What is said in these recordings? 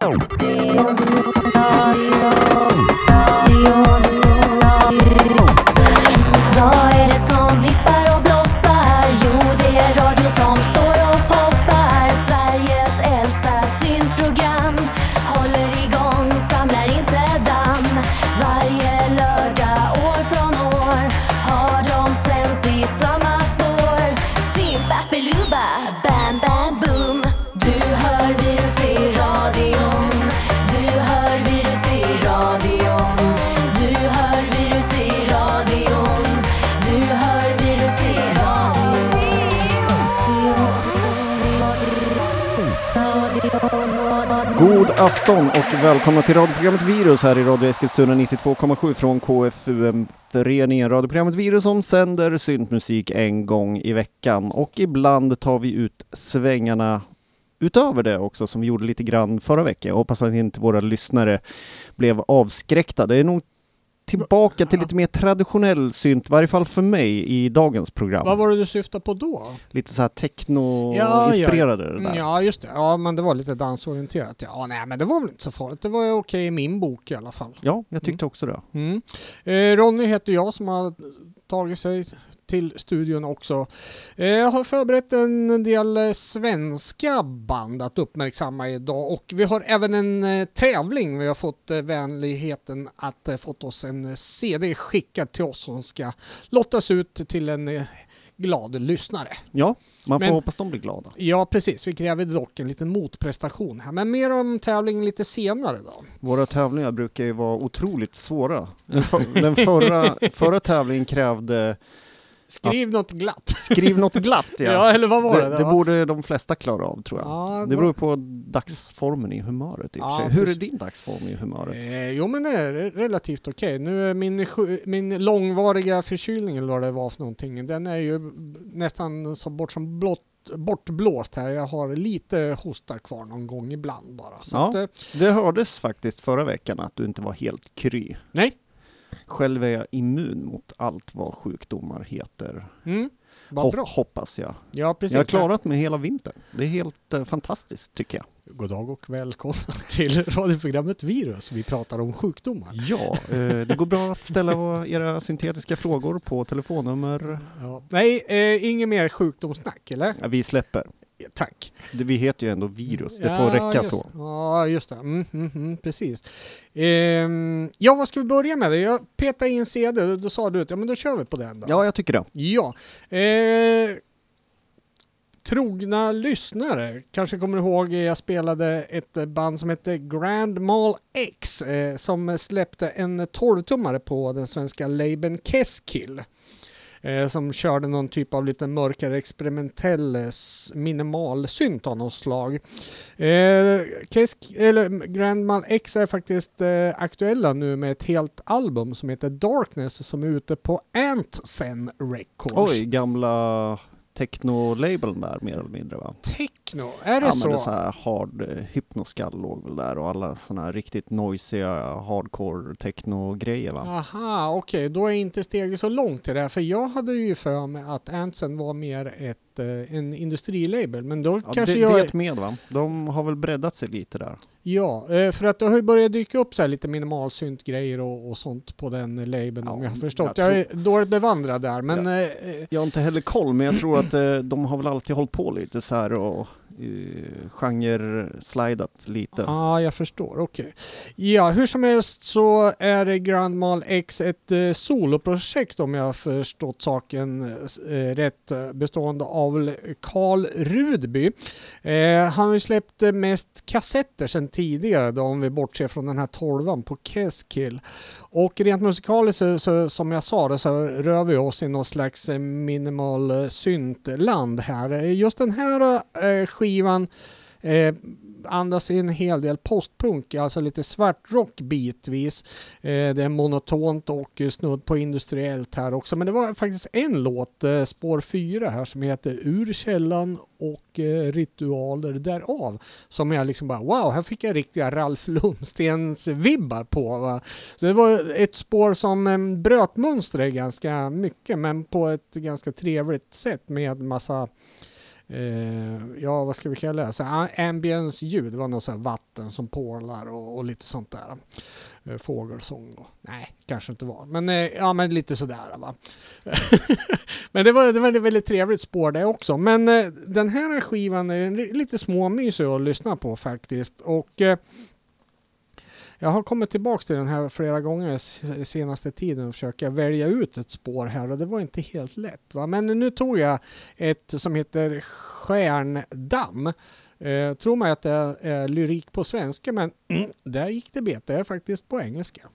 Vad välkomna till radioprogrammet Virus här i Radio Eskilstuna 92,7 från KFUM-föreningen. Radioprogrammet Virus som sänder syntmusik en gång i veckan och ibland tar vi ut svängarna utöver det också som vi gjorde lite grann förra veckan. Jag hoppas att inte våra lyssnare blev avskräckta. Det är nog tillbaka till lite mer traditionell synt, i varje fall för mig i dagens program. Vad var det du syftade på då? Lite så här techno-inspirerade det där. Mm, Ja, just det. Ja, men det var lite dansorienterat. Ja, nej, men det var väl inte så farligt. Det var okej i min bok i alla fall. Ja, jag tyckte också det. Mm. Eh, Ronny heter jag som har tagit sig till studion också. Eh, Jag har förberett en del eh, svenska band att uppmärksamma idag och vi har även en eh, tävling. Vi har fått vänligheten att fått oss en CD skickad till oss som ska lottas ut till en glad lyssnare. Ja, man får Men- hoppas de blir glada. Ja, precis. Vi kräver dock en liten motprestation här, men mer om tävlingen lite senare då. Våra tävlingar brukar ju vara otroligt svåra. Den, för, den förra, förra tävlingen krävde Skriv något glatt. skriv något glatt. Ja. Ja, eller vad var det? det, det borde de flesta klara av tror jag. Ja, Det beror på dagsformen i humöret i och för Ja, sig. Hur är din dagsform i humöret? Eh, jo men det är relativt okej. Nu är min, min långvariga förkylning eller vad det var för någonting, den är ju nästan så bort som blott, bortblåst här. Jag har lite hosta kvar någon gång ibland bara. Så Ja. att, eh, Det hördes faktiskt förra veckan att du inte var helt kry. nej. Själv är jag immun mot allt vad sjukdomar heter. Mm. Vad bra. hoppas jag. Ja precis. Jag har klarat mig hela vintern. Det är helt eh, fantastiskt tycker jag. God dag och välkomna till radioprogrammet Virus. Vi pratar om sjukdomar. Ja, eh, det går bra att ställa era syntetiska frågor på telefonnummer. Ja. Nej, eh, inget mer sjukdomssnack eller? Ja, vi släpper. Tack. Det, vi heter ju ändå virus, det får Ja, räcka just, så. Ja, just det. Mm, mm, mm, precis. Ehm, ja, vad ska vi börja med? Jag petade in CD, då, då sa du att ja, men då kör vi på den då. Ja, jag tycker det. Ja. Eh, trogna lyssnare kanske kommer ihåg jag spelade ett eh, band som hette Grand Mal X eh, som släppte en 12-tummare på den svenska labeln Keskill. Eh, som körde någon typ av lite mörkare experimentell eh, minimalsynt av något slag. Eh, Kesk, eller Grand Mal X är faktiskt eh, aktuella nu med ett helt album som heter Darkness som är ute på Antsen Records. Oj, gamla techno-labeln där mer eller mindre va? Techno, är det ja, så? men det så här hard eh, hypnoskall låg väl där och alla såna här riktigt noisiga hardcore techno-grejer va? Aha, okej, då är inte steget så långt till det här, för jag hade ju för mig att Antsen var mer ett, eh, en industrilabel, men då Ja, kanske det, jag... det med va? De har väl breddat sig lite där. Ja, eh, för att det har ju börjat dyka upp så här lite minimalsynt grejer och, och sånt på den labeln Ja, om jag har förstått. jag Jag, är dåligt bevandrad där, men... eh, eh, Jag har inte heller koll, men jag tror att de har väl alltid hållit på lite så här och Eh, genre-slidat lite. Ja, jag förstår. Okej. Ja, hur som helst så är det Grand Mal X ett eh, soloprojekt om jag har förstått saken eh, rätt, bestående av Karl Rudby. Eh, han har ju släppt eh, mest kassetter sedan tidigare då, om vi bortser från den här tolvan på Keskill. Och rent musikaliskt så, så, som jag sa det, så rör vi oss i något slags eh, minimal eh, syntland här. Eh, just den här eh, skivan eh, andas in en hel del postpunk, alltså lite svartrock bitvis. Eh, det är monotont och snudd på industriellt här också. Men det var faktiskt en låt, eh, spår 4 här, som heter Ur källan och eh, ritualer därav. Som jag liksom bara, wow, här fick jag riktiga Ralf Lundstens vibbar på. Va? Så det var ett spår som eh, bröt mönstret ganska mycket, men på ett ganska trevligt sätt med massa eh, ja vad ska vi kalla det, så ambience ljud. Det var något så vatten som porlar och, och lite sånt där. Eh, fågelsång och, nej kanske inte var, men eh, ja men lite sådär va. men det var, det var ett väldigt trevligt spår det också. Men eh, den här skivan är lite småmysig att lyssna på faktiskt. Och eh, jag har kommit tillbaks till den här flera gånger senaste tiden och försöka välja ut ett spår här och det var inte helt lätt. Va? Men nu tog jag ett som heter Stjärndamm. Eh, tror mig att det är, är lyrik på svenska men där gick det bet. Det är faktiskt på engelska.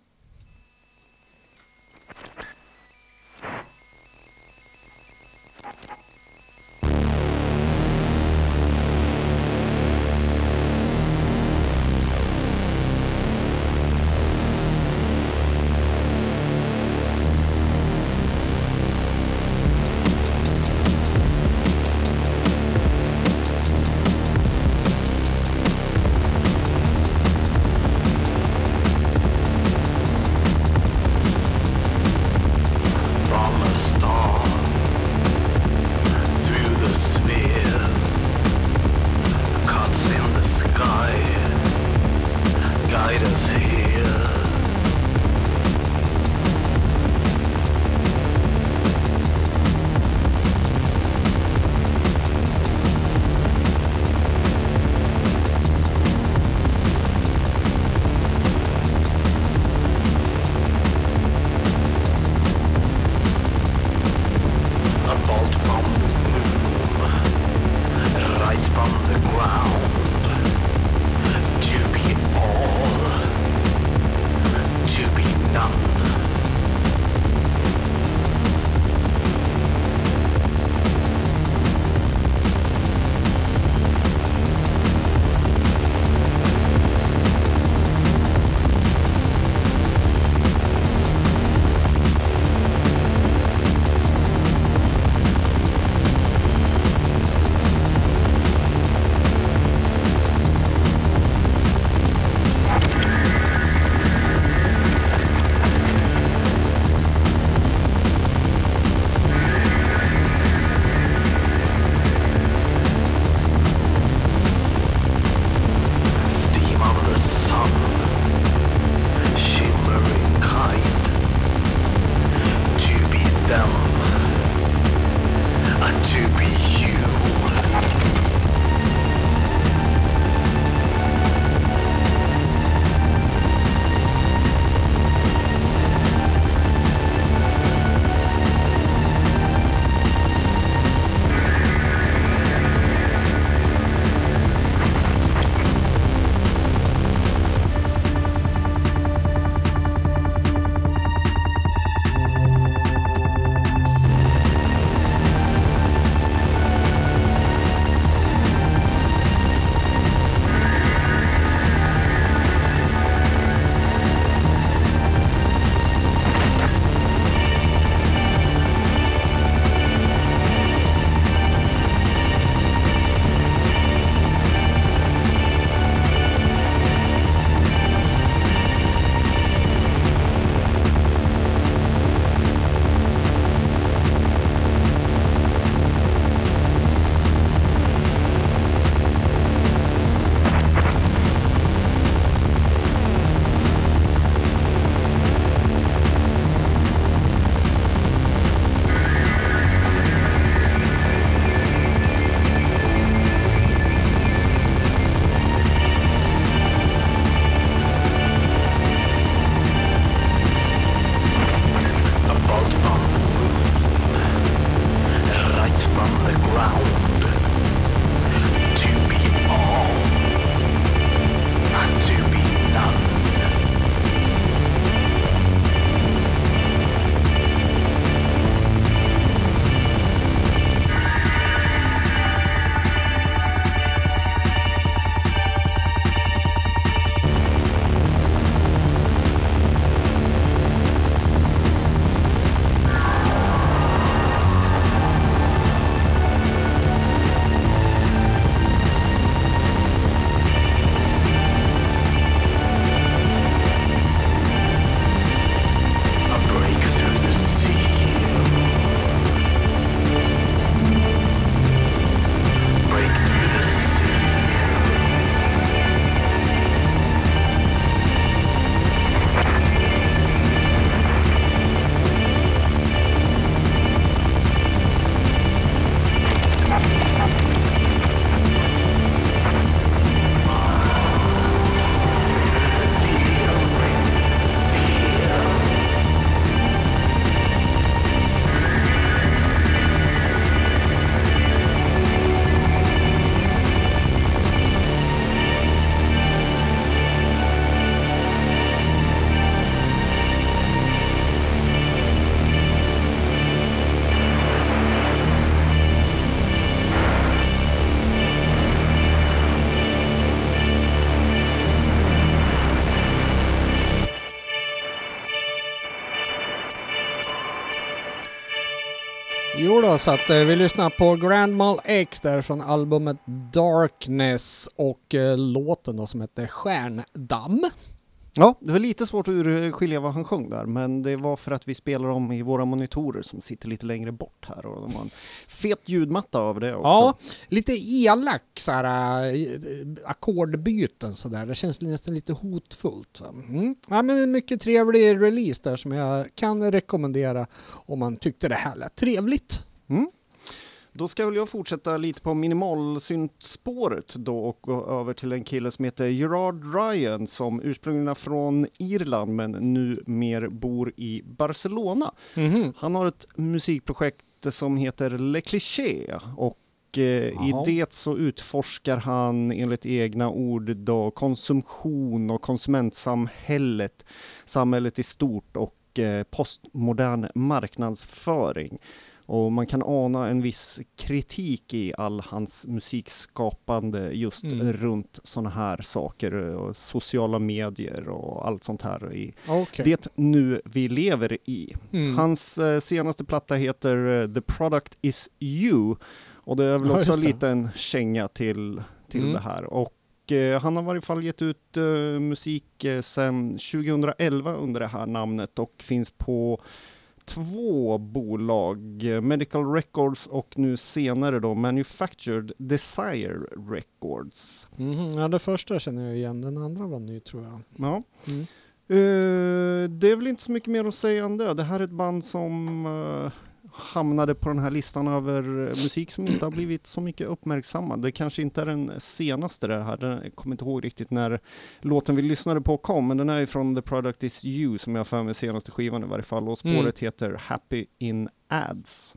Då, så att eh, vi lyssnar på Grand Mal X där från albumet Darkness och eh, låten då som heter Stjärndamm. Ja, det var lite svårt att urskilja vad han sjöng där, men det var för att vi spelar dem i våra monitorer som sitter lite längre bort här och de har en fet ljudmatta över det också. Ja, lite elak såhär äh, ackordbyten sådär. Det känns nästan lite hotfullt. Va? Mm. Ja men en mycket trevlig release där som jag kan rekommendera om man tyckte det här lät trevligt. Mm. Då ska väl jag fortsätta lite på minimalsyntspåret då och gå över till en kille som heter Gerard Ryan som ursprungligen är från Irland men nu mer bor i Barcelona. Mhm. Han har ett musikprojekt som heter Le Cliché och eh, i det så utforskar han enligt egna ord då konsumtion och konsumentsamhället, samhället i stort och eh, postmodern marknadsföring. Och man kan ana en viss kritik i all hans musikskapande just Mm. runt sådana här saker och sociala medier och allt sånt här i Okej. det nu vi lever i. Mm. Hans eh, senaste platta heter eh, The Product Is You och det är väl Ja, också det. lite en känga till, till Mm. det här. Och eh, han har i varje fall gett ut eh, musik eh, sedan 2011 under det här namnet och finns på två bolag, Medical Records och nu senare då Manufactured Desire Records. Mhm. Ja, det första känner jag igen, den andra var ny tror jag. Ja. Mm. Eh, det är väl inte så mycket mer att säga än det. Det här är ett band som eh, hamnade på den här listan över eh, musik som inte har blivit så mycket uppmärksammad. Det kanske inte är den senaste det här. Den, jag kommer inte ihåg riktigt när låten vi lyssnade på kom, men den är ju från The Product Is You som jag har för mig senaste skivan i varje fall och spåret Mm. heter Happy In Ads.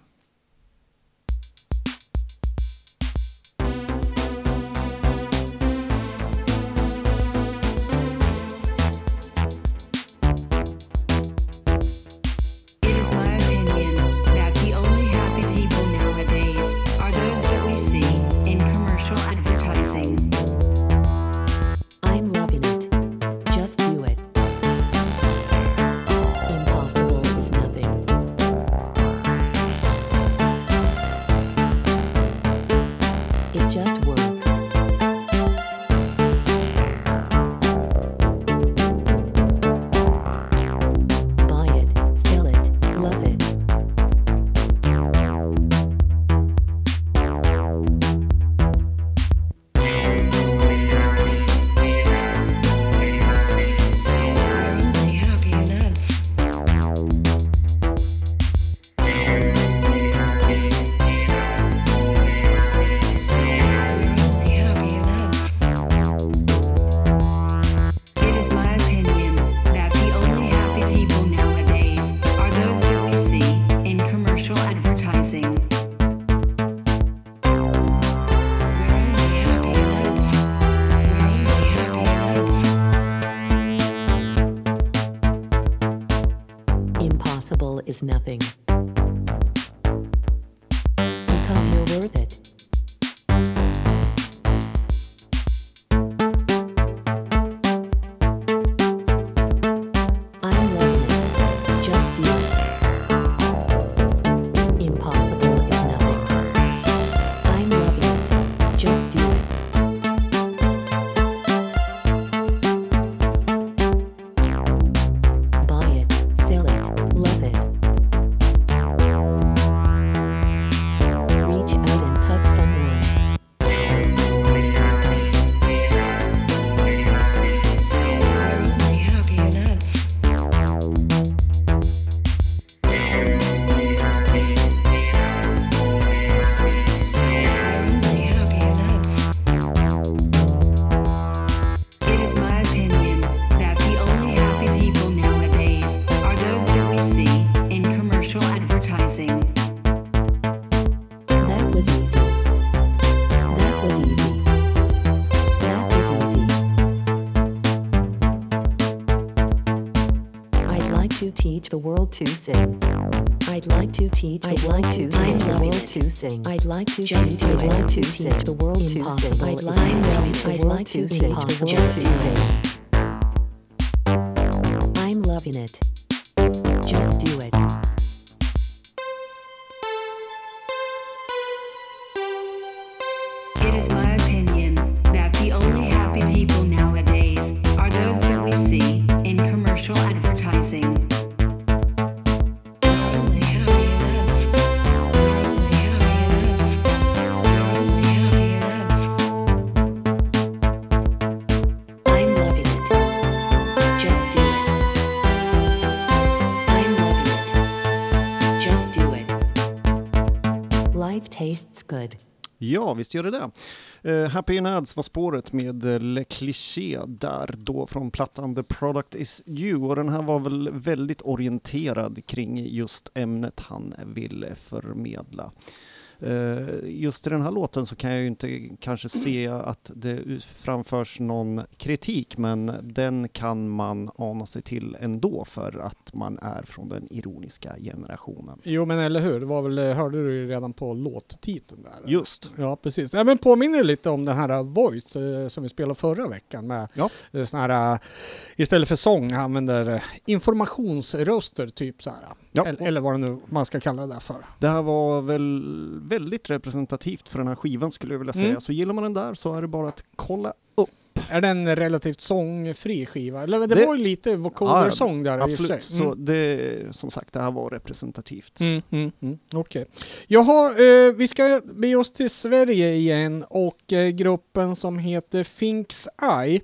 World to sing. I'd like to teach the world to sing. The world to sing. I'd like to Just teach. I'd like to teach the world to sing. I'd like to teach. I'd to teach the world to sing. Visst gör det det. Uh, Happy in Ads var spåret med eh, Le Cliché där då från plattan The Product Is You och den här var väl väldigt orienterad kring just ämnet han ville förmedla. Eh, Just i den här låten så kan jag ju inte kanske se att det framförs någon kritik men den kan man ana sig till ändå för att man är från den ironiska generationen. Jo men eller hur, det var väl, eh, hörde du ju redan på låttiteln där. Just. Ja precis. Ja, men påminner lite om den här Voice eh, som vi spelade förra veckan med Ja. sån här, istället för sång använder informationsröster typ så här. Ja. Eller, eller vad det nu man ska kalla det där för. Det här var väl väldigt representativt för den här skivan skulle jag vilja säga. Mm. Så gillar man den där så är det bara att kolla upp. Är det en relativt sångfri skiva? Eller det, Det- var ju lite vocoder-sång där i och för Absolut, sig. så Mm. det, som sagt, det här var representativt. Mm, mm, mm. Okej. Jaha, eh, vi ska bege oss till Sverige igen och eh, gruppen som heter Finks Eye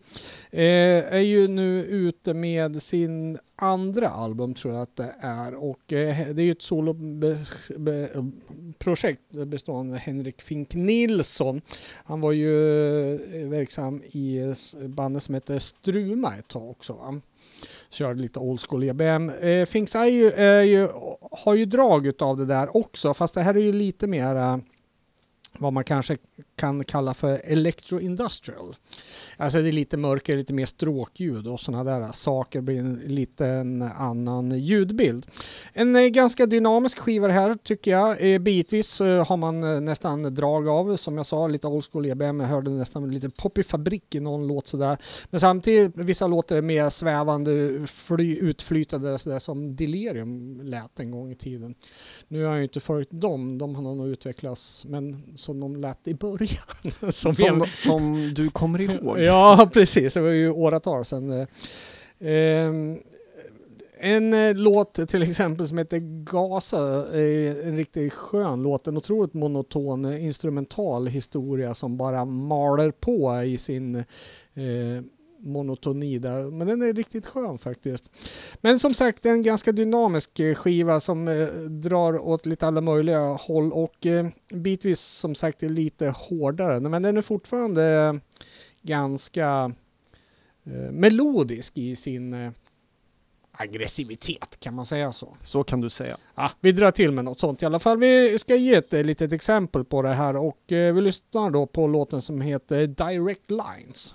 eh, är ju nu ute med sin andra album tror jag att det är och eh, det är ju ett soloprojekt bestående av Henrik Fink Nilsson. Han var ju eh, verksam i bandet som heter Struma ett tag också va? Körde lite old school EBM. Eh, Finks är ju, är ju, har ju drag utav det där också fast det här är ju lite mera eh, vad man kanske kan kalla för electro-industrial. Alltså det är lite mörkare, lite mer stråkljud och sådana där saker blir en liten annan ljudbild. En eh, ganska dynamisk skiva det här tycker jag. Eh, bitvis eh, har man nästan drag av, som jag sa, lite old school EBM. Jag hörde nästan lite Poppy Fabrik i någon låt sådär. Men samtidigt, vissa låtar är mer svävande, fly, utflytande sådär som Delirium lät en gång i tiden. Nu har jag ju inte följt dem, de har nog utvecklats, men som de lät i början. som Som, vi- som du kommer ihåg. Ja, precis. Det var ju åratal sedan. eh. Ehm, en eh, låt till exempel som heter Gasa, är en riktigt skön låt. En otroligt monoton eh, instrumental historia som bara maler på i sin eh, monotoni där. Men den är riktigt skön faktiskt. Men som sagt, en ganska dynamisk eh, skiva som eh, drar åt lite alla möjliga håll och eh, bitvis som sagt är lite hårdare. Men den är fortfarande ganska eh, melodisk i sin aggressivitet, kan man säga så? Så kan du säga. Ja, vi drar till med något sånt i alla fall. Vi ska ge ett litet exempel på det här och vi lyssnar då på låten som heter Direct Lines.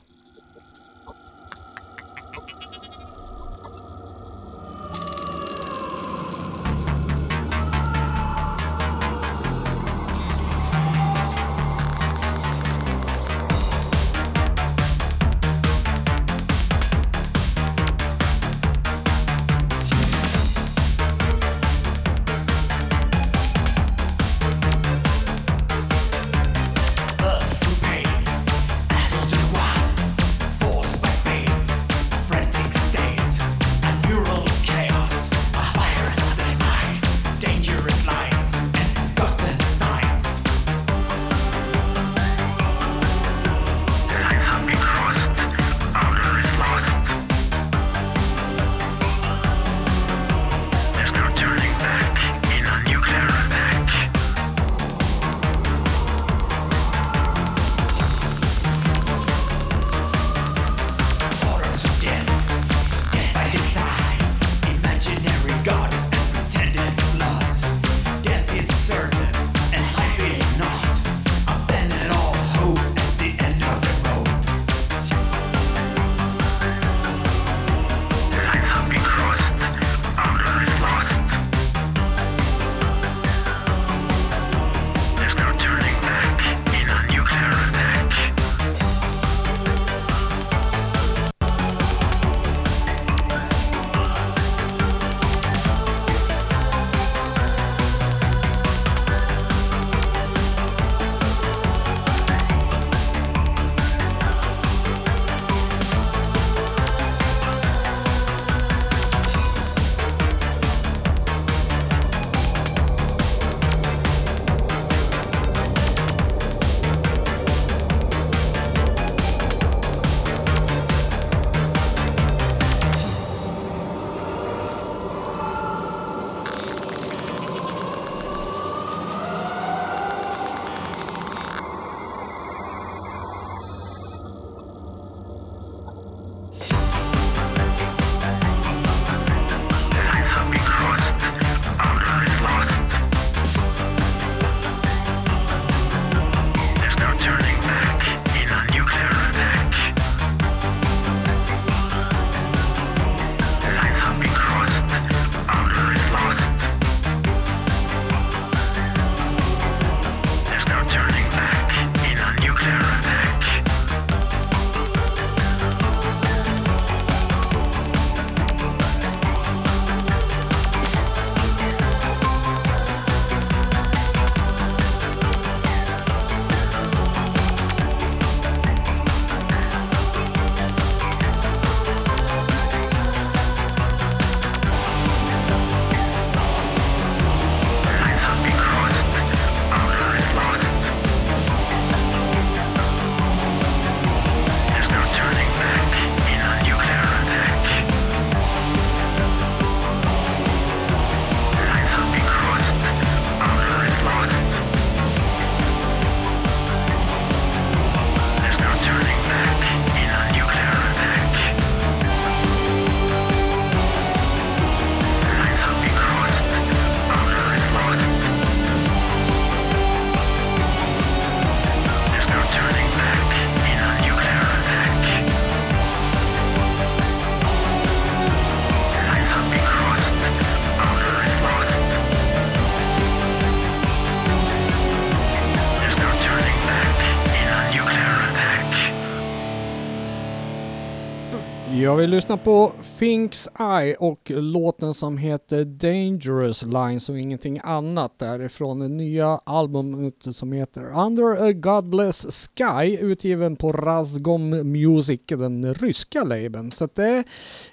Jag vill lyssna på Finks Eye och låten som heter Dangerous Lines och ingenting annat därifrån det nya albumet som heter Under a Godless Sky utgiven på Razgom Music, den ryska labeln. Så det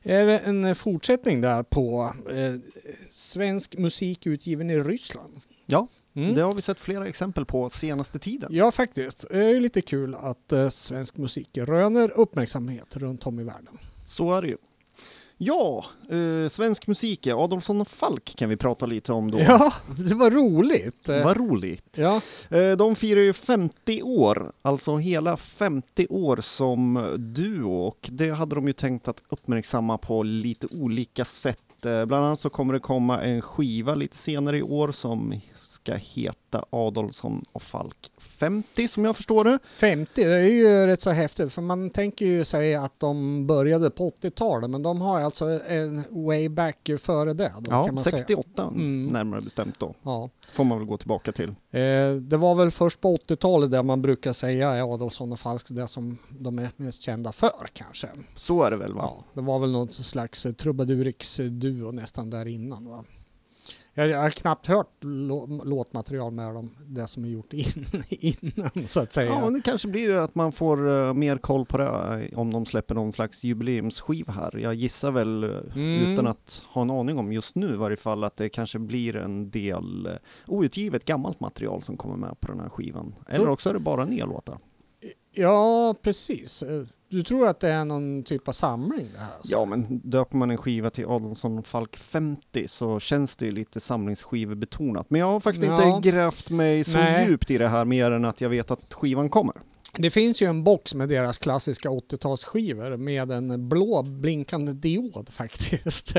är en fortsättning där på eh, svensk musik utgiven i Ryssland. Ja, Mm. det har vi sett flera exempel på senaste tiden. Ja, faktiskt. Det är lite kul att eh, svensk musik röner uppmärksamhet runt om i världen. Så är det ju. Ja, eh, svensk musik, ja. Adolfsson och Falk kan vi prata lite om då. Ja, det var roligt. Vad roligt. Ja, Eh, De firar ju 50 år, alltså hela 50 år som duo och det hade de ju tänkt att uppmärksamma på lite olika sätt. Eh, Bland annat så kommer det komma en skiva lite senare i år som ska heta Adolfsson och Falk 50 som jag förstår det. 50, det är ju rätt så häftigt för man tänker ju säga att de började på 80-talet men de har alltså en way back före det. Då, Ja, kan man säga. 68 Mm. närmare bestämt då. Ja. Får man väl gå tillbaka till. Eh, det var väl först på 80-talet där man brukar säga är Adolfsson och Falk det som de är mest kända för kanske. Så är det väl va? Ja, det var väl något slags trubadurix-duo nästan där innan va. Jag, jag har knappt hört lå- låtmaterial med dem, det som är gjort in, innan så att säga. Ja, det kanske blir att man får eh, mer koll på det eh, om de släpper någon slags jubileumsskiva här. Jag gissar väl, eh, Mm. utan att ha en aning om just nu i varje fall, att det kanske blir en del eh, outgivet gammalt material som kommer med på den här skivan. Eller Mm. också är det bara nya låtar. Ja, precis. Du tror att det är någon typ av samling det här? Alltså? Ja, men döper man en skiva till Adolfsson Falk 50 så känns det ju lite samlingsskivebetonat. Men jag har faktiskt Ja. inte grävt mig så Nej. djupt i det här mer än att jag vet att skivan kommer. Det finns ju en box med deras klassiska 80-talsskivor med en blå blinkande diod faktiskt.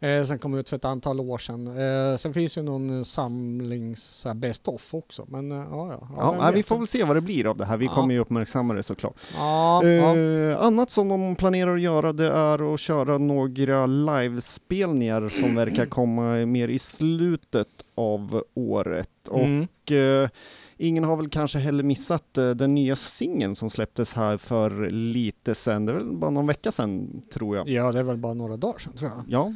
eh, som kom ut för ett antal år sedan. Eh, sen finns ju någon samlings best of också. Men eh, ja, ja. Ja, nej, vi får väl se vad det blir av det här. Vi Ja. kommer ju uppmärksamma det såklart. Ja, ja. Eh, annat som de planerar att göra det är att köra några livespelningar som verkar komma mer i slutet av året. Mm. Och eh, ingen har väl kanske heller missat eh, den nya singeln som släpptes här för lite sedan. Det är väl bara någon vecka sedan tror jag. ja, det är väl bara några dagar sedan tror jag. Ja,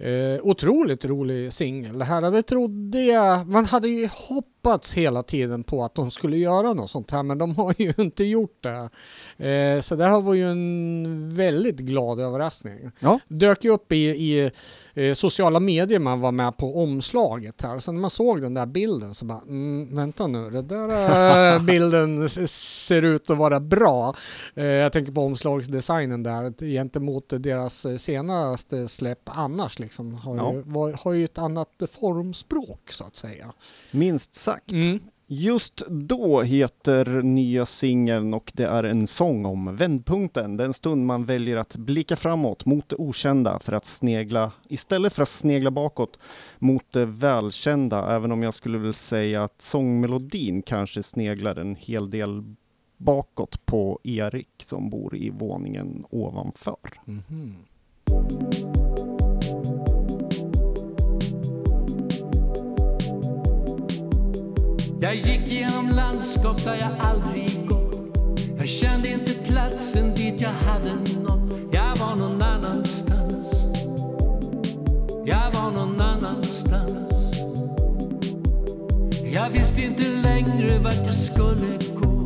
Eh, otroligt rolig singel. Det här det trodde jag, man hade ju hoppats hela tiden på att de skulle göra något sånt här men de har ju inte gjort det. Eh, så det här var ju en väldigt glad överraskning. Ja. Dök ju upp i, i eh, sociala medier man var med på omslaget här. Så när man såg den där bilden så bara, mm, vänta nu, den där eh, bilden ser ut att vara bra. Eh, jag tänker på omslagsdesignen där gentemot deras senaste släpp annars liksom. Har, Ja. ju, var, har ju ett annat formspråk så att säga. minst sagt. Mm. Just då heter nya singeln och det är en sång om vändpunkten, den stund man väljer att blicka framåt mot det okända för att snegla, istället för att snegla bakåt mot det välkända, även om jag skulle vilja säga att sångmelodin kanske sneglar en hel del bakåt på Erik som bor i våningen ovanför. Mhm. Jag gick genom landskap där jag aldrig gått. Jag kände inte platsen dit jag hade nått. Jag var någon annanstans. Jag var någon annanstans. Jag visste inte längre vart jag skulle gå.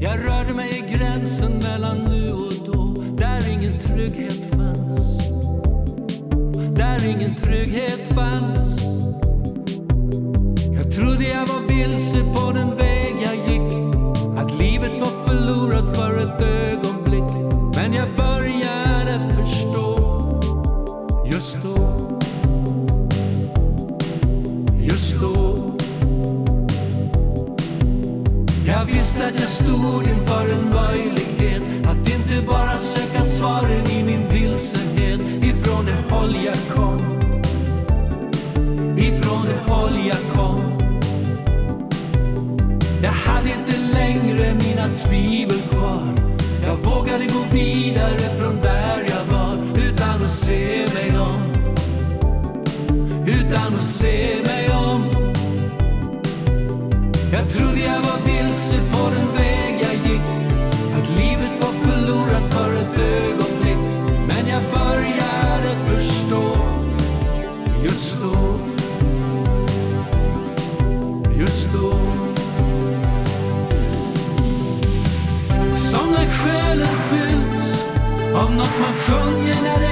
Jag rörde mig i gränsen mellan nu och då. Där ingen trygghet fanns. Där ingen trygghet fanns. Jag trodde jag stod inför en möjlighet. Att inte bara söka svaren i min vilsenhet. Ifrån det håll jag kom. Ifrån det håll jag kom. Jag hade inte längre mina tvivel kvar. Jag vågade gå vidare från där jag var. Utan att se mig om. Utan att se Mach on je naar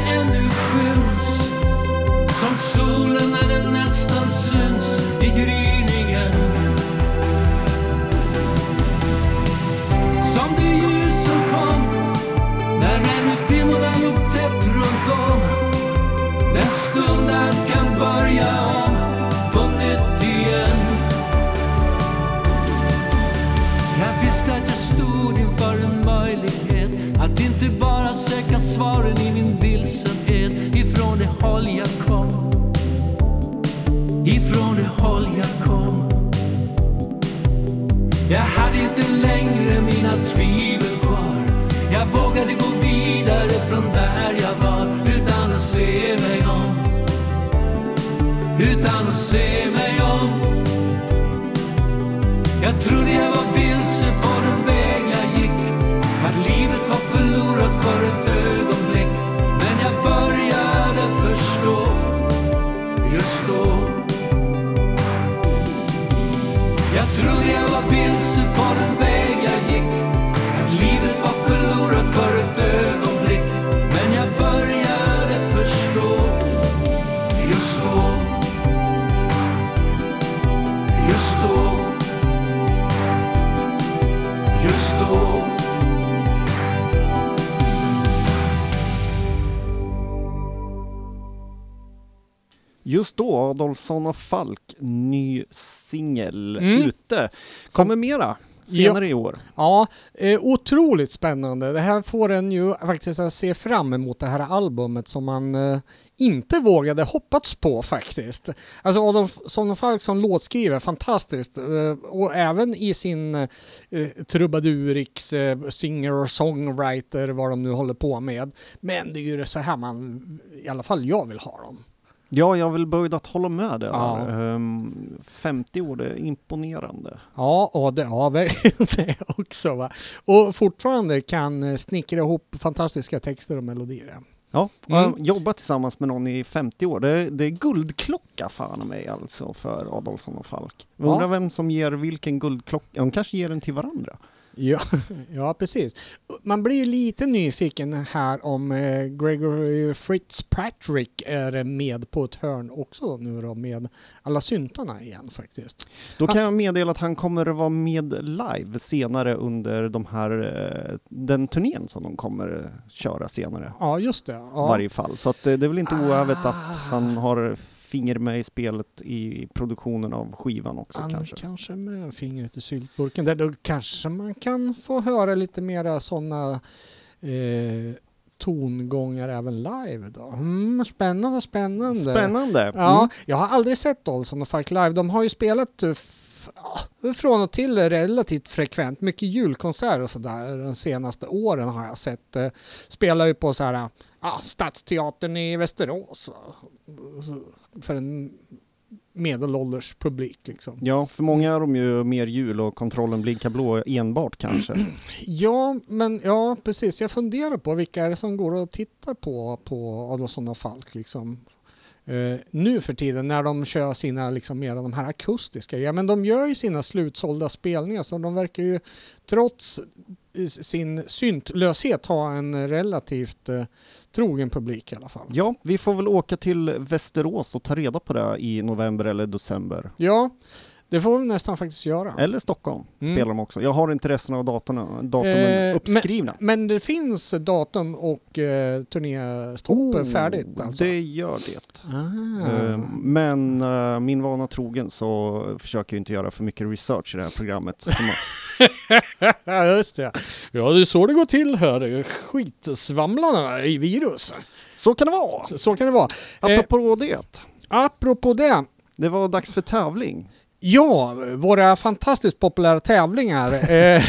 utan Just då, Adolfsson och Falk, ny singel Mm. ute. Kommer mera senare i år. Ja, eh, otroligt spännande. Det här får en ju faktiskt att se fram emot det här albumet som man eh, inte vågade hoppats på faktiskt. Alltså Adolfsson och Falk som låtskrivare, fantastiskt. Eh, och även i sin eh, trubaduriks eh, singer-songwriter, vad de nu håller på med. Men det är ju så här man, i alla fall jag vill ha dem. Ja, jag vill böjd att hålla med där. Ja. Ehm, 50 år, det är imponerande. Ja, och det har verkligen det också. Va? Och fortfarande kan eh, snickra ihop fantastiska texter och melodier. Ja, Mm. mm. jobba tillsammans med någon i 50 år. Det, det är guldklocka fan mig alltså för Adolfsson och Falk. Jag Ja. undrar vem som ger vilken guldklocka. De kanske ger den till varandra. Ja, ja, precis. Man blir ju lite nyfiken här om eh, Gregory Fitzpatrick är med på ett hörn också nu då med alla syntarna igen faktiskt. Då kan jag meddela att han kommer att vara med live senare under de här, eh, den turnén som de kommer köra senare. Ja, just det. Ja. varje fall. Så att eh, det är väl inte oävet Ah. att han har finger med i spelet i produktionen av skivan också Han kanske. kanske med fingret i syltburken. Där då kanske man kan få höra lite mera sådana eh, tongångar även live då. Mm, spännande, spännande. Spännande! Ja, Mm. jag har aldrig sett Olsson och Falk live. De har ju spelat eh, ja, från och till relativt frekvent. Mycket julkonserter och sådär. De senaste åren har jag sett. Eh, spelar ju på så här, ja, Stadsteatern i Västerås. För en medelålders publik liksom. Ja, för många är de ju mer jul och kontrollen blinkar blå enbart kanske. Ja, men ja, precis. Jag funderar på vilka är det som går och tittar på, på Adolfsson och Falk liksom. Eh, nu för tiden när de kör sina liksom mer de här akustiska. Ja, men de gör ju sina slutsålda spelningar så de verkar ju trots eh, sin syntlöshet ha en relativt eh, trogen publik i alla fall. Ja, vi får väl åka till Västerås och ta reda på det i november eller december. Ja, det får vi nästan faktiskt göra. Eller Stockholm Mm. spelar de också. Jag har inte resten av datorna, datumen Eh, uppskrivna. Men det finns datum och eh, turnéstopp färdigt alltså. Det gör det. Ah. Eh, Men eh, min vana trogen så försöker jag inte göra för mycket research i det här programmet. Just det. Ja, det är så det går till här. Skitsvamlarna i virus. Så kan det vara! Så, så kan det vara. Apropå det, Apropå det. det var dags för tävling. Ja, våra fantastiskt populära tävlingar. eh,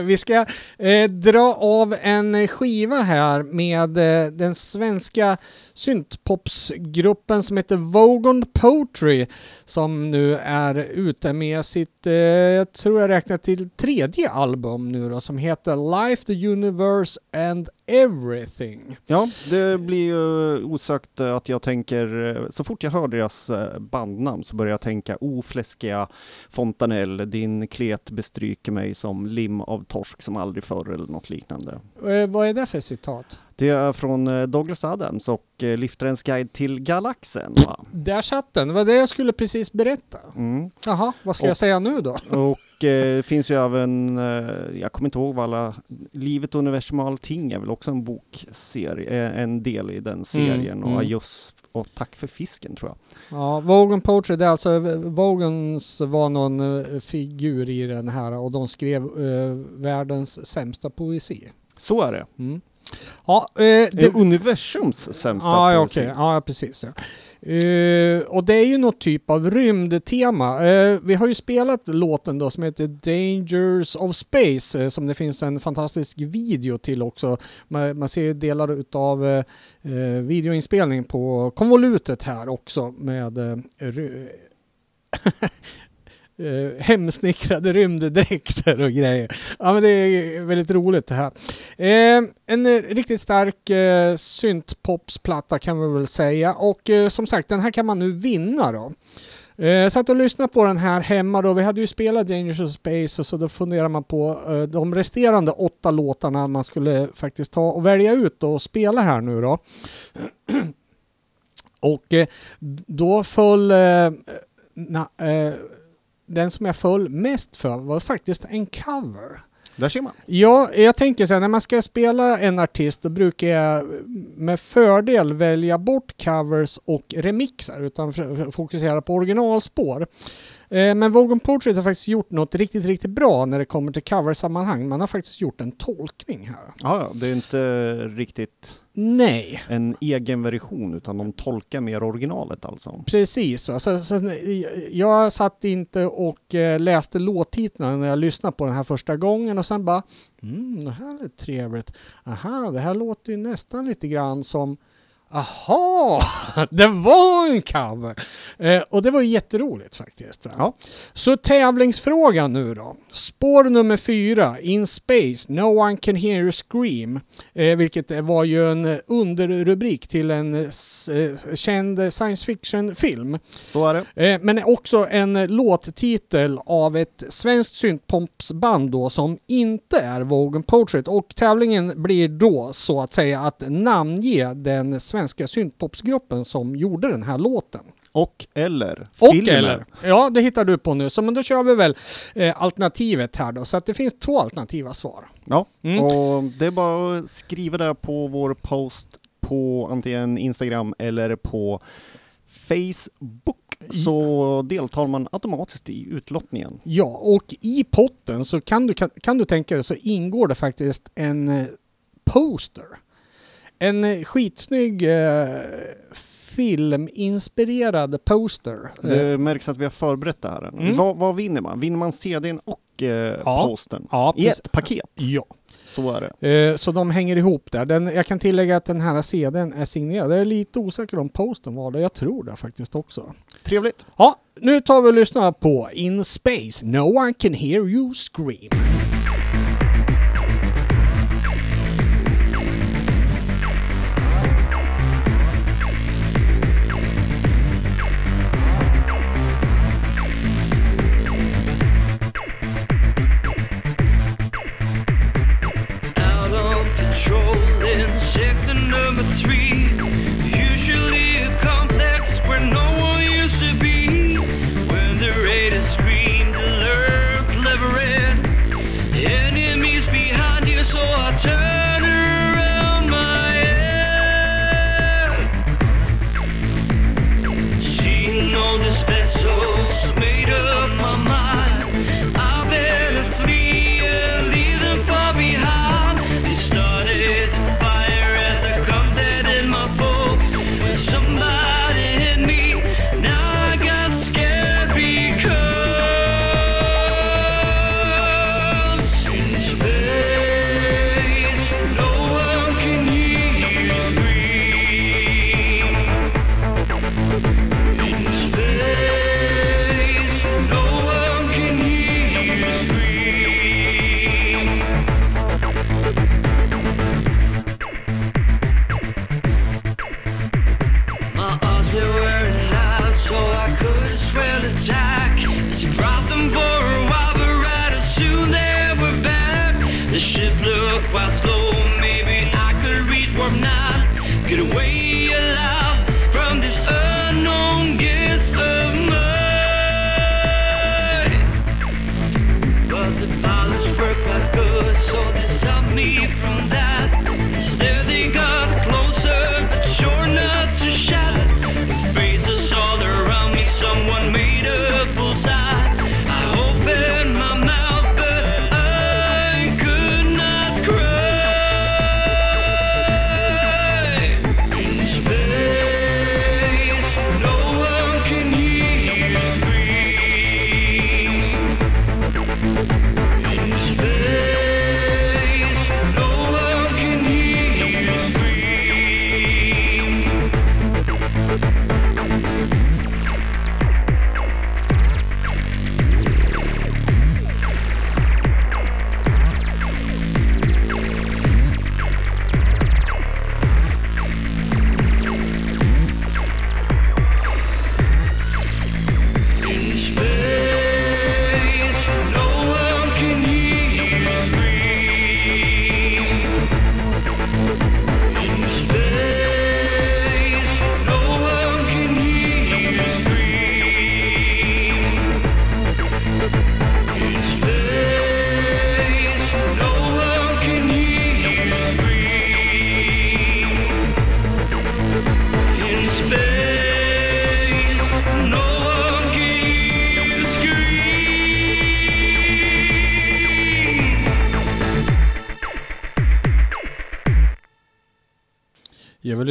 vi ska eh, dra av en skiva här med eh, den svenska syntpopsgruppen som heter Vogon Poetry som nu är ute med sitt, eh, jag tror jag räknar till tredje album nu då, som heter Life, the Universe and Everything. Ja, det blir ju osökt att jag tänker, eh, så fort jag hör deras eh, bandnamn så börjar jag tänka O fläskiga Fontanell, din klet bestryker mig som lim av torsk som aldrig förr eller något liknande. Eh, vad är det för citat? Det är från eh, Douglas Adams och eh, Liftarens guide till galaxen. Va? Där satt den, det var det jag skulle precis berätta. Mm. Jaha, vad ska Och- jag säga nu då? Och eh, finns ju även, eh, jag kommer inte ihåg vad alla, Livet, universum och allting är väl också en bokserie, eh, en del i den serien. mm. Och Ajus och Tack för fisken tror jag. Ja, Vogan Poetry, det är alltså Vogans var någon eh, figur i den här och de skrev världens sämsta poesi. Så är det. Mm. Ja, eh, Det universums sämsta ja, poesi. okej. Ja, precis. Ja. Eh, och det är ju något typ av rymdtema. Eh, vi har ju spelat låten då som heter Dangers of Space eh, som det finns en fantastisk video till också. Man, man ser ju delar utav videoinspelning på konvolutet här också med eh, hemsnickrade rymddräkter och grejer. Ja men det är väldigt roligt det här. Eh, en eh, riktigt stark eh, syntpopsplatta kan vi väl säga och eh, som sagt den här kan man nu vinna då. Eh, satt och lyssnade på den här hemma då. Vi hade ju spelat Dangerous of Space och så då funderar man på eh, de resterande åtta låtarna man skulle faktiskt ta och välja ut och spela här nu då. och eh, då föll eh, na, eh, den som jag föll mest för var faktiskt en cover. Där ser man. Ja, jag tänker så här, när man ska spela en artist då brukar jag med fördel välja bort covers och remixar utan fokusera på originalspår. Eh, Men Vogon Portrait har faktiskt gjort något riktigt, riktigt bra när det kommer till coversammanhang. Man har faktiskt gjort en tolkning här. Ja, det är inte riktigt Nej, en egen version utan de tolkar mer originalet alltså. precis. Va? Så, så, jag satt inte och eh, läste låttitlarna när jag lyssnade på den här första gången och sen bara mm, det här är trevligt. Aha, det här låter ju nästan lite grann som Aha, det var en cover! Eh, och det var ju jätteroligt faktiskt. Ja. Så tävlingsfrågan nu då. Spår nummer fyra, In Space, No One Can Hear You Scream. Eh, vilket var ju en eh, underrubrik till en eh, eh, känd science fiction-film. Så är det. Eh, men också en eh, låttitel av ett svenskt syntpopsband då som inte är Vogue Portrait. Och tävlingen blir då så att säga att namnge den svenska syntpopsgruppen som gjorde den här låten. Och eller Och filmen. eller. Ja, det hittar du på nu. Så men då kör vi väl eh, alternativet här då. Så att det finns två alternativa svar. Ja, Mm. och det är bara att skriva det på vår post på antingen Instagram eller på Facebook så deltar man automatiskt i utlottningen. Ja, och i potten så kan du, kan, kan du tänka dig så ingår det faktiskt en eh, poster. En eh, skitsnygg eh, filminspirerad poster. Eh, Det märks att vi har förberett det här. Mm. Vad, vad vinner man? Vinner man CDn och eh, Ja. posten? ja, I ett paket? Ja. Så är det. Eh, Så de hänger ihop där. Den, jag kan tillägga att den här CDn är signerad. Jag är lite osäker om posten var det. Jag tror det faktiskt också. Trevligt. Ja, nu tar vi och lyssnar på In Space, No One Can Hear You Scream.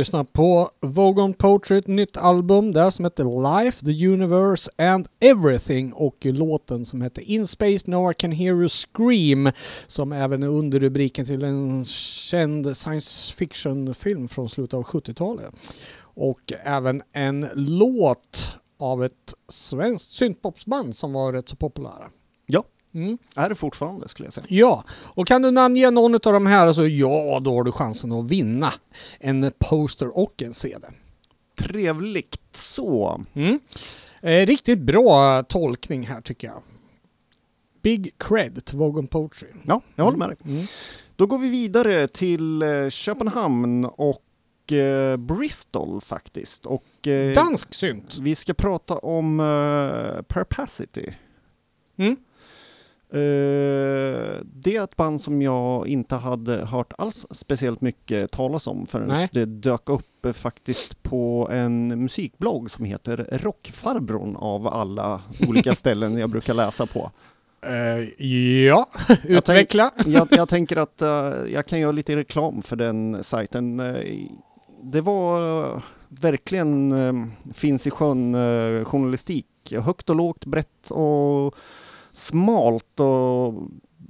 Lyssna på Vogon Poetry, ett nytt album där som heter Life, the Universe and Everything och låten som heter In Space No I Can Hear You Scream som även är underrubriken till en känd science fiction-film från slutet av 70-talet. Och även en låt av ett svenskt syntpopsband som var rätt så populära. Ja. Mm. Är det fortfarande skulle jag säga. Ja, och kan du namnge någon av de här så ja, då har du chansen att vinna en poster och en CD. Trevligt så. Mm. Eh, riktigt bra tolkning här tycker jag. Big cred till Vogon Poetry. Ja, jag håller med dig. Mm. Då går vi vidare till eh, Köpenhamn och eh, Bristol faktiskt. Och, eh, Dansk synt. vi ska prata om eh, Perpacity. Mm. Eh, det är ett band som jag inte hade hört alls speciellt mycket talas om förrän Nej. det dök upp faktiskt på en musikblogg som heter Rockfarbrorn av alla olika ställen jag brukar läsa på. Eh, ja, utveckla. Jag, jag tänker att eh, jag kan göra lite reklam för den sajten. Eh, det var verkligen uh, finns i sjön journalistik. Högt och lågt, brett och smalt och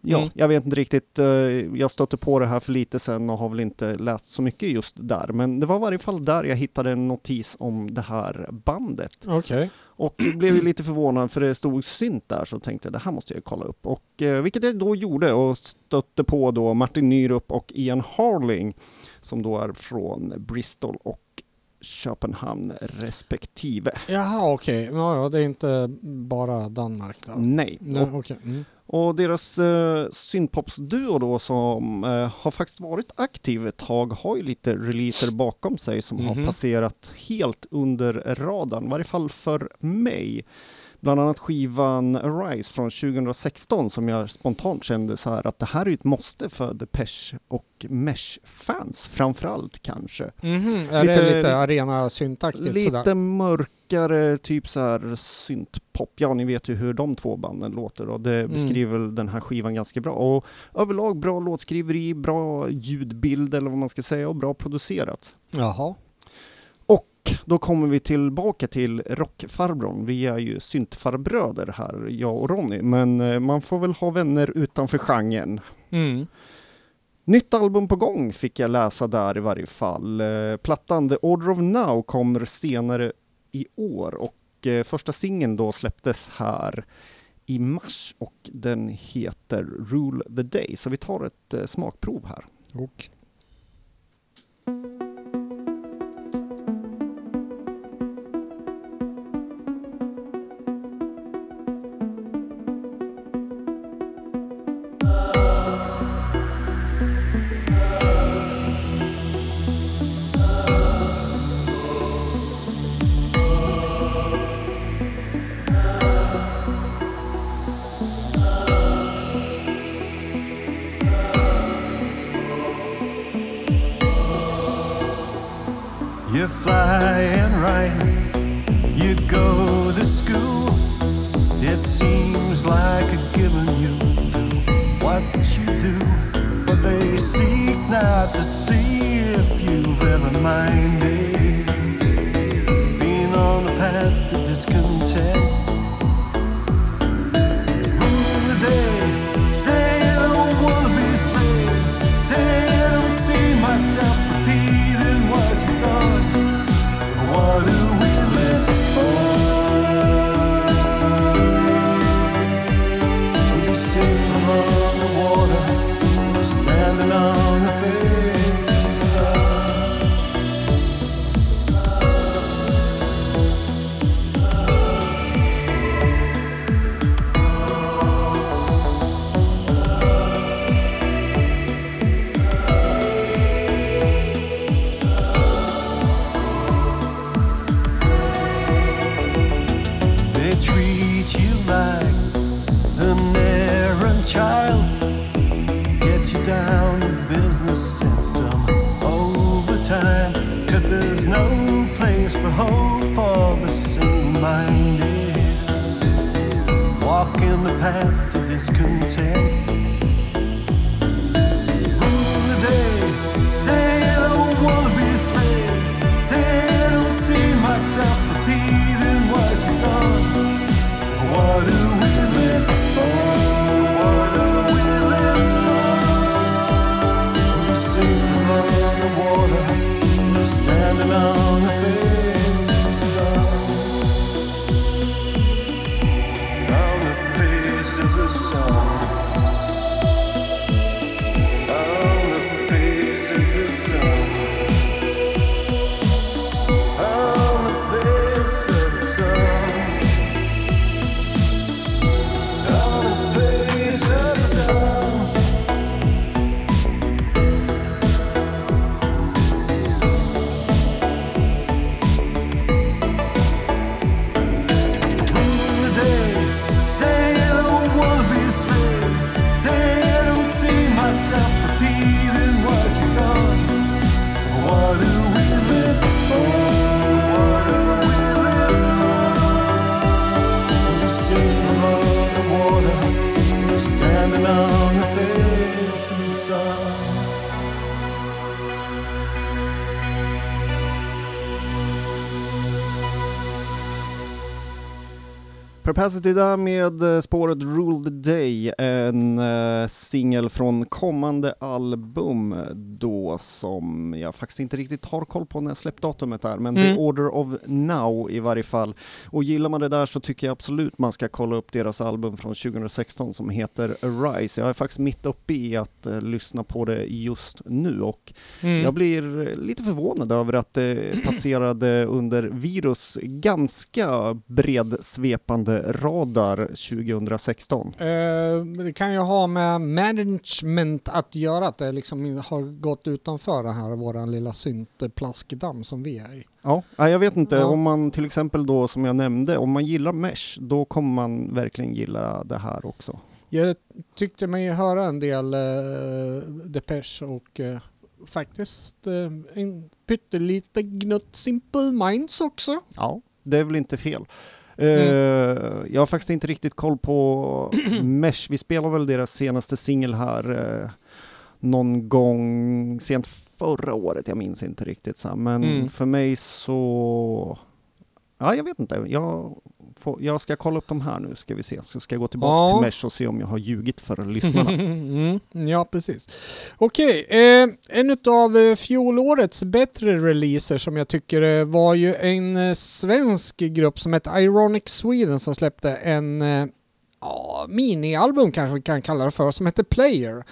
ja, Mm. jag vet inte riktigt. eh, jag stötte på det här för lite sen och har väl inte läst så mycket just där. Men det var i varje fall där jag hittade en notis om det här bandet. Okej. Och blev ju lite förvånad för det stod synt där så tänkte jag det här måste jag kolla upp. Och eh, vilket jag då gjorde och stötte på då Martin Nyrup och Ian Harling som då är från Bristol och Köpenhamn respektive. Jaha, okej. Ja, ja, det är inte bara Danmark då. Nej. Nej, Och, okej. Mm. och deras eh, synthpopsduo då som eh, har faktiskt varit aktiv ett tag har ju lite releaser bakom sig som har Mhm. passerat helt under radarn, i varje fall för mig. Bland annat skivan Arise från 2016 som jag spontant kände så här att det här är ett måste för Depeche och Mesh-fans framförallt kanske. Mhm, Är Lite- det lite arena syntaktigt Lite sådär? mörkare, typ så här syntpop. Ja, ni vet ju hur de två banden låter och det Mm. beskriver väl den här skivan ganska bra. Och överlag bra låtskriveri, bra ljudbild eller vad man ska säga och bra producerat. Jaha. Och då kommer vi tillbaka till rockfarbrorn. Vi är ju syntfarbröder här, jag och Ronny, men eh, man får väl ha vänner utanför genren. Mm. Nytt album på gång fick jag läsa där i varje fall. Eh, Plattan The Order of Now kommer senare i år och eh, första singeln då släpptes här i mars och den heter Rule the Day. Så vi tar ett smakprov här. Och. time to discontent. Capacity där med eh, spåret Rule the Day, en eh, singel från kommande album då som jag faktiskt inte riktigt har koll på när släppdatumet är, men Mm. The Order of Now i varje fall. Och gillar man det där så tycker jag absolut man ska kolla upp deras album från 2016 som heter Arise. Jag är faktiskt mitt uppe i att eh, lyssna på det just nu och Mm. jag blir lite förvånad över att det passerade under virus ganska bred svepande radar 2016. Eh, det kan ju ha med management att göra, att det liksom har gått utanför den här våran lilla syntplaskdamm som vi är i. Ja, jag vet inte, Ja. om man till exempel då som jag nämnde, om man gillar Mesh, då kommer man verkligen gilla det här också. Jag tyckte mig höra en del uh, Depeche och eh, faktiskt eh, en pyttelite gnutt Simple Minds också. Ja, det är väl inte fel. Mm. jag har faktiskt inte riktigt koll på Mesh. Vi spelar väl deras senaste singel här eh, någon gång sent förra året. Jag minns inte riktigt. Så. Men Mm. för mig så... Ja, jag vet inte. Jag, får, jag ska kolla upp de här nu, ska vi se. Så ska jag gå tillbaka Ja. till Mesh och se om jag har ljugit för lyssnarna. mm, ja, precis. Okej, eh, en av eh, fjolårets bättre releaser som jag tycker eh, var ju en eh, svensk grupp som heter Ironic Sweden som släppte en ja, minialbum kanske vi kan kalla det för, som heter Player.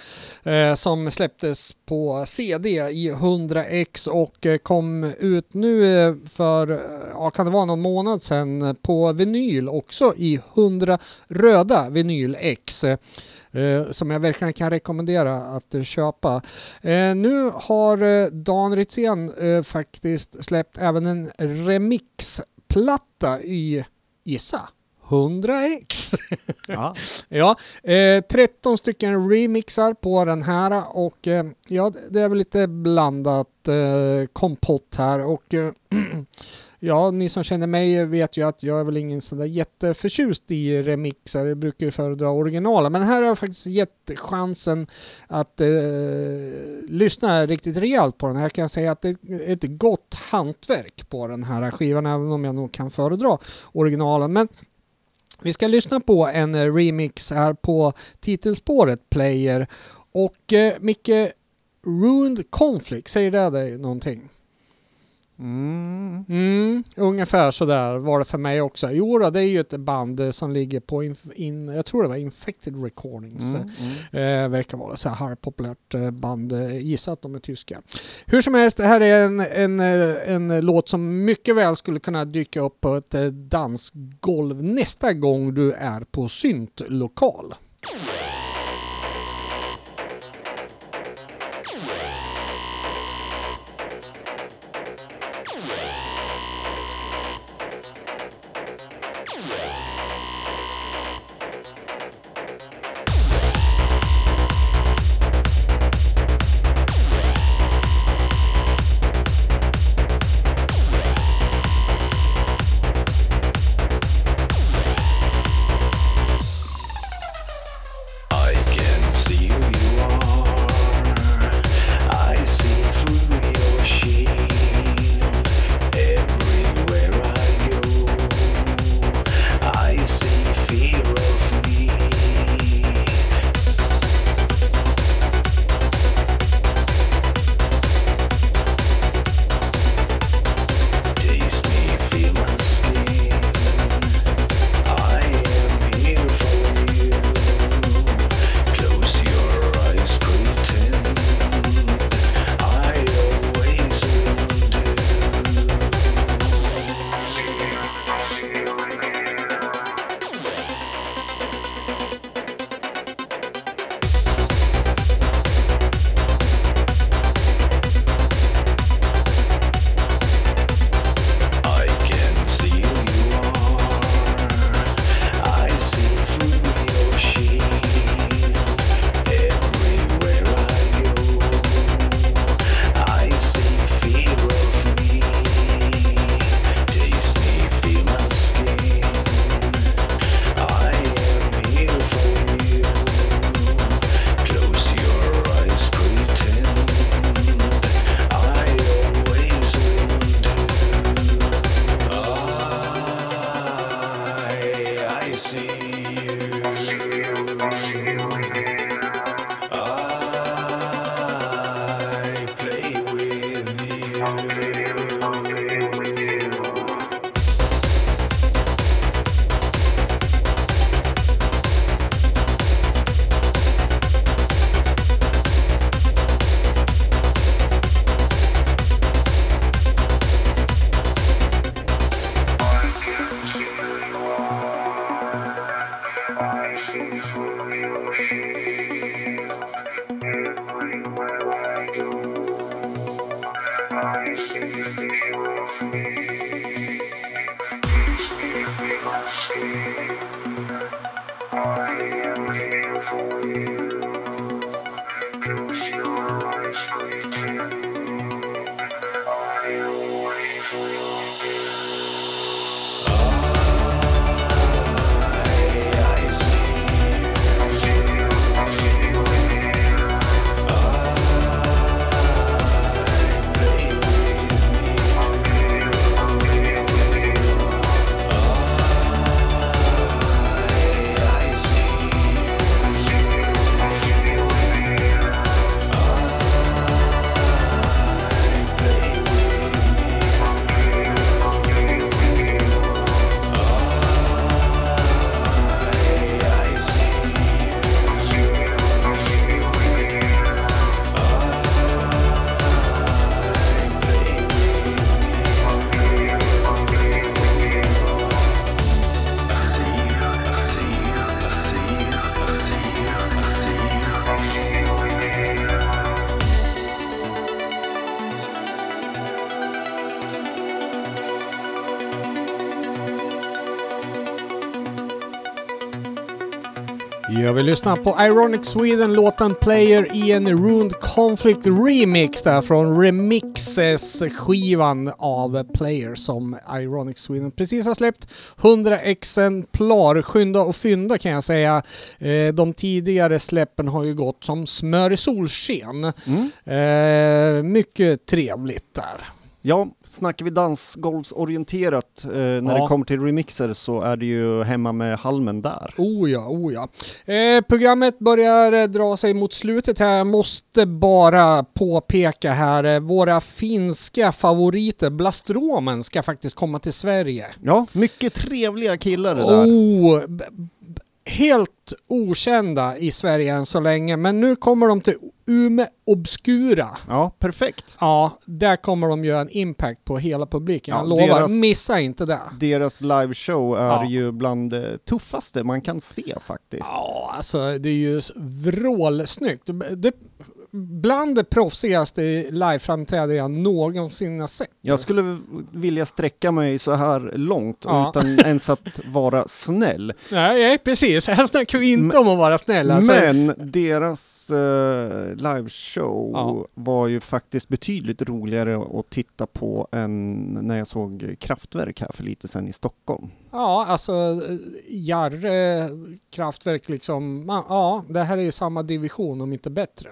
Eh, som släpptes på CD i 100x och eh, kom ut nu eh, för, eh, ja kan det vara någon månad sedan, på vinyl också i 100 röda vinyl X. Eh, eh, som jag verkligen kan rekommendera att eh, köpa. Eh, nu har Dan Ritzén faktiskt släppt även en remixplatta i, gissa, 100x. ja. Ja, eh, 13 stycken remixar på den här och eh, ja, det är väl lite blandat eh, kompott här och eh, ja, ni som känner mig vet ju att jag är väl ingen sån där jätteförtjust i remixar, jag brukar ju föredra originala, men här har jag faktiskt gett chansen att eh, lyssna riktigt rejält på den. Här kan jag säga att det är ett gott hantverk på den här skivan, även om jag nog kan föredra originalen. Men vi ska lyssna på en eh, remix här på titelspåret Player och eh, Micke Ruined Conflict, säger det dig någonting? Mm. Mm, ungefär sådär var det för mig också. Jo då, det är ju ett band som ligger på, in, in, jag tror det var Infected Recordings. Mm. Mm. Eh, verkar vara så här populärt eh, band. Eh, gissa att de är tyska. Hur som helst, det här är en, en, eh, en låt som mycket väl skulle kunna dyka upp på ett dansgolv nästa gång du är på syntlokal. Jag vill lyssna på Ironic Sweden, låten Player i en Ruined Conflict Remix där från Remixes-skivan av Player som Ironic Sweden precis har släppt. 100 exemplar, skynda och fynda kan jag säga. Eh, de tidigare släppen har ju gått som smör i solsken. Eh, mycket trevligt där. Ja, snackar vi dansgolvsorienterat eh, när Ja. det kommer till remixer så är det ju hemma med halmen där. Oh ja, oh ja. Eh, programmet börjar eh, dra sig mot slutet här. Jag måste bara påpeka här, eh, våra finska favoriter, Blastromen, ska faktiskt komma till Sverige. Ja, mycket trevliga killar det där. Oh, helt okända i Sverige än så länge, men nu kommer de till Ume Obscura. Ja, perfekt. Ja, där kommer de göra en impact på hela publiken. Jag Ja, lovar, deras- missa inte det. Deras liveshow är Ja. ju bland det tuffaste man kan se faktiskt. Ja, alltså det är ju vrålsnyggt. Det, bland det proffsigaste liveframträdande jag någonsin har sett. Jag skulle vilja sträcka mig så här långt Ja. utan ens att vara snäll. Nej, precis. Här snackar vi inte om att vara snäll. Alltså. Men deras uh, liveshow Ja. var ju faktiskt betydligt roligare att titta på än när jag såg Kraftwerk här för lite sedan i Stockholm. Ja, alltså eh, Jarre, Kraftwerk liksom. Ja, det här är ju samma division om inte bättre.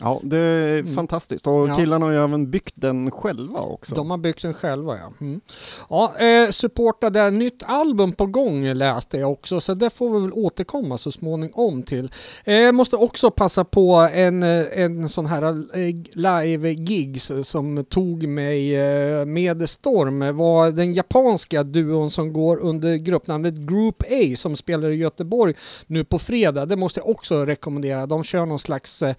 Ja, det är Mm. fantastiskt och Ja. killarna har ju även byggt den själva också. De har byggt den själva ja. Mm. Ja, eh, supportade nytt album på gång läste jag också, så det får vi väl återkomma så småningom till. Eh, måste också passa på en, eh, en sån här eh, live-gigs som tog mig eh, med storm var den japanska duon som går under gruppnamnet Group A som spelar i Göteborg nu på fredag. Det måste jag också rekommendera. De kör någon slags eh,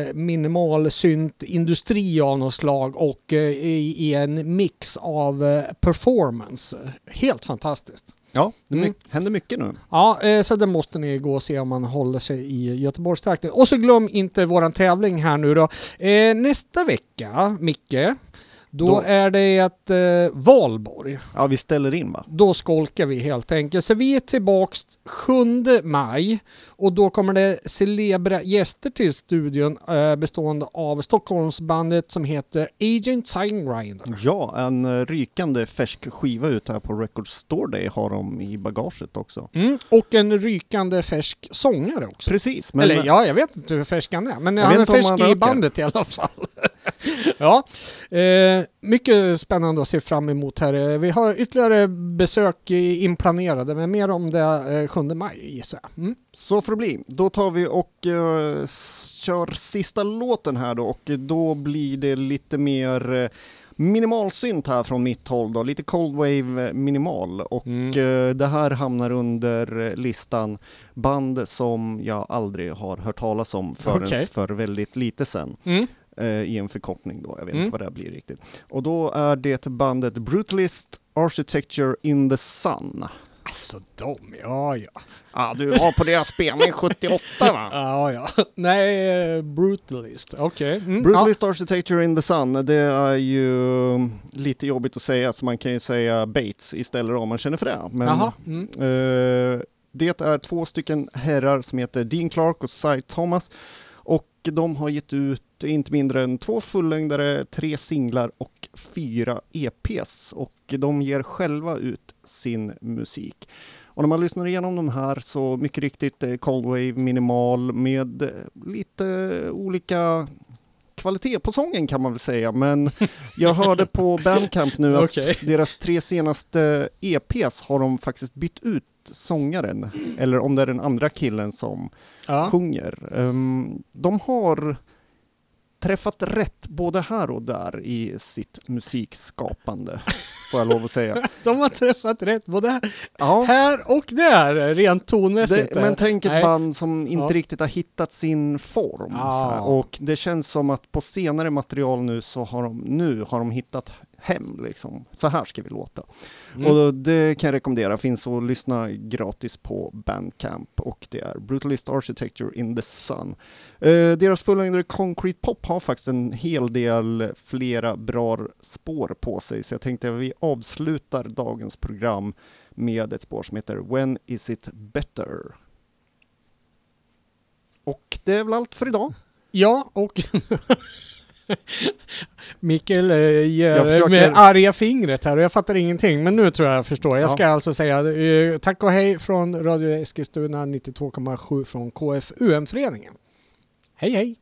eh, minimal synt-industri av något slag och eh, i, i en mix av eh, performance. Helt fantastiskt. Ja, det Mm. händer mycket nu. Ja, så det måste ni gå och se om man håller sig i Göteborgstrakten. Och så glöm inte våran tävling här nu då. Nästa vecka, Micke, då, Då- är det ett eh, valborg. Ja, vi ställer in va? Då skolkar vi helt enkelt. Så vi är tillbaks 7 maj och då kommer det celebra gäster till studion eh, bestående av Stockholmsbandet som heter Agent Signgrinder. Ja, en eh, rykande färsk skiva ut här på Record Store Day har de i bagaget också. Mm, och en rykande färsk sångare också. Precis, men Eller ja, jag vet inte hur färsk han är, men han är färsk i bandet i alla fall. ja, eh, mycket spännande att se fram emot här. Eh, Vi har ytterligare besök inplanerade, men mer om det eh, 7 maj gissar jag. Mm. så får det bli. Då tar vi och eh, s- kör sista låten här då och då blir det lite mer eh, minimalsynt här från mitt håll då, lite cold wave eh, minimal och Mm. eh, det här hamnar under eh, listan band som jag aldrig har hört talas om förrän Okej. för väldigt lite sen. Mm. Eh, i en förkortning då, jag vet Mm. inte vad det blir riktigt. Och då är det bandet Brutalist Architecture in the Sun. Alltså de, ja ja. Ja, du var på deras spelning 78 va? Ja ja. Nej, eh, Brutalist. Okej. Mm. Brutalist Architecture in the Sun, det är ju lite jobbigt att säga, så man kan ju säga Bates istället om man känner för det. Ja. Men. Mm. eh, det är två stycken herrar som heter Dean Clark och Cy Thomas. De har gett ut inte mindre än två fullängdare, tre singlar och fyra EPs och de ger själva ut sin musik. Och när man lyssnar igenom de här så mycket riktigt eh, Cold Wave minimal med eh, lite olika kvalitet på sången kan man väl säga, men jag hörde på Bandcamp nu att Okej. deras tre senaste EPs har de faktiskt bytt ut sångaren, eller om det är den andra killen som Ja. sjunger. Ehm, de har träffat rätt både här och där i sitt musikskapande, får jag lov att säga. De har träffat rätt både Ja, här och där, rent tonmässigt. det, men tänk ett Nej. band som inte Ja. riktigt har hittat sin form. Ja. Och det känns som att på senare material nu så har de, nu har de hittat hem liksom. Så här ska vi låta. Mm. Och det kan jag rekommendera, finns att lyssna gratis på Bandcamp och det är Brutalist Architecture in the Sun. Eh, deras fullängdare Concrete Pop har faktiskt en hel del flera bra spår på sig, så jag tänkte att vi avslutar dagens program med ett spår som heter When is it better? Och det är väl allt för idag. Ja, och Mikael eh, Jag försöker- med arga fingret här och jag fattar ingenting. Men nu tror jag jag förstår. Jag Ja. ska alltså säga eh, tack och hej från Radio Eskilstuna 92,7 från KFUM-föreningen. Hej hej!